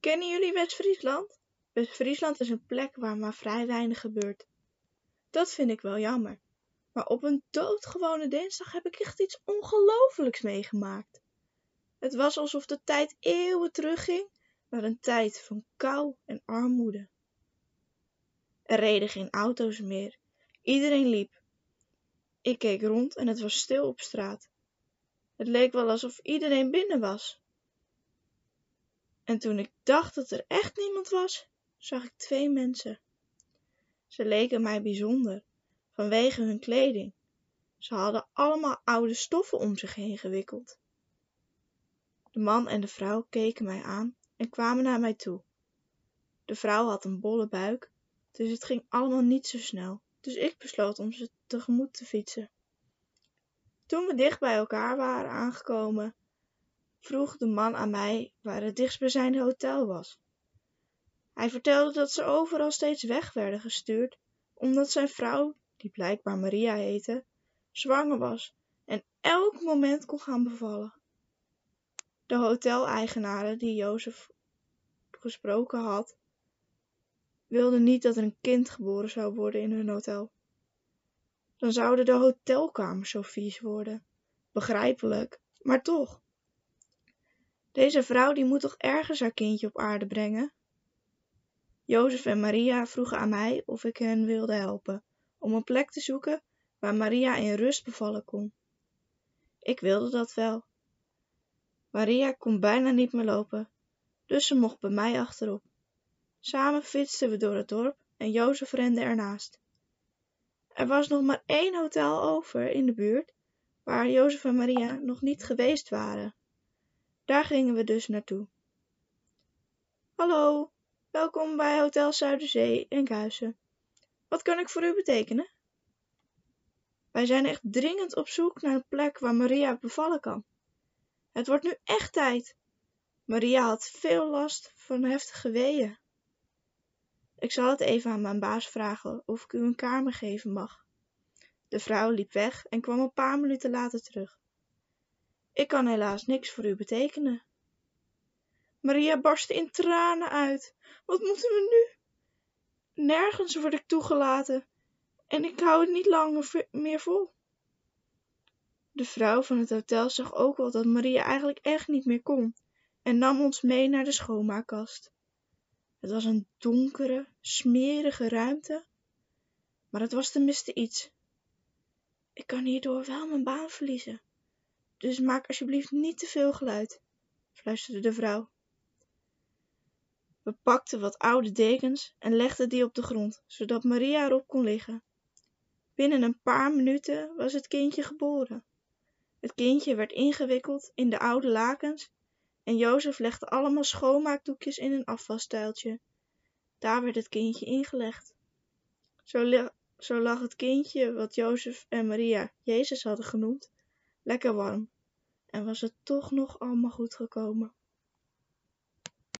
Kennen jullie West-Friesland? West-Friesland is een plek waar maar vrij weinig gebeurt. Dat vind ik wel jammer. Maar op een doodgewone dinsdag heb ik echt iets ongelooflijks meegemaakt. Het was alsof de tijd eeuwen terugging naar een tijd van kou en armoede. Er reden geen auto's meer. Iedereen liep. Ik keek rond en het was stil op straat. Het leek wel alsof iedereen binnen was. En toen ik dacht dat er echt niemand was, zag ik twee mensen. Ze leken mij bijzonder, vanwege hun kleding. Ze hadden allemaal oude stoffen om zich heen gewikkeld. De man en de vrouw keken mij aan en kwamen naar mij toe. De vrouw had een bolle buik, dus het ging allemaal niet zo snel, dus ik besloot om ze tegemoet te fietsen. Toen we dicht bij elkaar waren aangekomen, vroeg de man aan mij waar het dichtstbijzijnde hotel was. Hij vertelde dat ze overal steeds weg werden gestuurd, omdat zijn vrouw, die blijkbaar Maria heette, zwanger was en elk moment kon gaan bevallen. De hoteleigenaren die Jozef gesproken had, wilden niet dat er een kind geboren zou worden in hun hotel. Dan zouden de hotelkamers zo vies worden. Begrijpelijk, maar toch. Deze vrouw die moet toch ergens haar kindje op aarde brengen? Jozef en Maria vroegen aan mij of ik hen wilde helpen om een plek te zoeken waar Maria in rust bevallen kon. Ik wilde dat wel. Maria kon bijna niet meer lopen, dus ze mocht bij mij achterop. Samen fietsten we door het dorp en Jozef rende ernaast. Er was nog maar één hotel over in de buurt waar Jozef en Maria nog niet geweest waren. Daar gingen we dus naartoe. Hallo, welkom bij Hotel Zuiderzee in Kuissen. Wat kan ik voor u betekenen? Wij zijn echt dringend op zoek naar een plek waar Maria bevallen kan. Het wordt nu echt tijd. Maria had veel last van heftige weeën. Ik zal het even aan mijn baas vragen of ik u een kamer geven mag. De vrouw liep weg en kwam een paar minuten later terug. Ik kan helaas niks voor u betekenen. Maria barstte in tranen uit. Wat moeten we nu? Nergens word ik toegelaten en ik hou het niet langer meer vol. De vrouw van het hotel zag ook wel dat Maria eigenlijk echt niet meer kon en nam ons mee naar de schoonmaakkast. Het was een donkere, smerige ruimte, maar het was tenminste iets. Ik kan hierdoor wel mijn baan verliezen, dus maak alsjeblieft niet te veel geluid, fluisterde de vrouw. We pakten wat oude dekens en legden die op de grond, zodat Maria erop kon liggen. Binnen een paar minuten was het kindje geboren. Het kindje werd ingewikkeld in de oude lakens en Jozef legde allemaal schoonmaakdoekjes in een afwasstuiltje. Daar werd het kindje ingelegd. Zo, zo lag het kindje, wat Jozef en Maria Jezus hadden genoemd, lekker warm. En was het toch nog allemaal goed gekomen.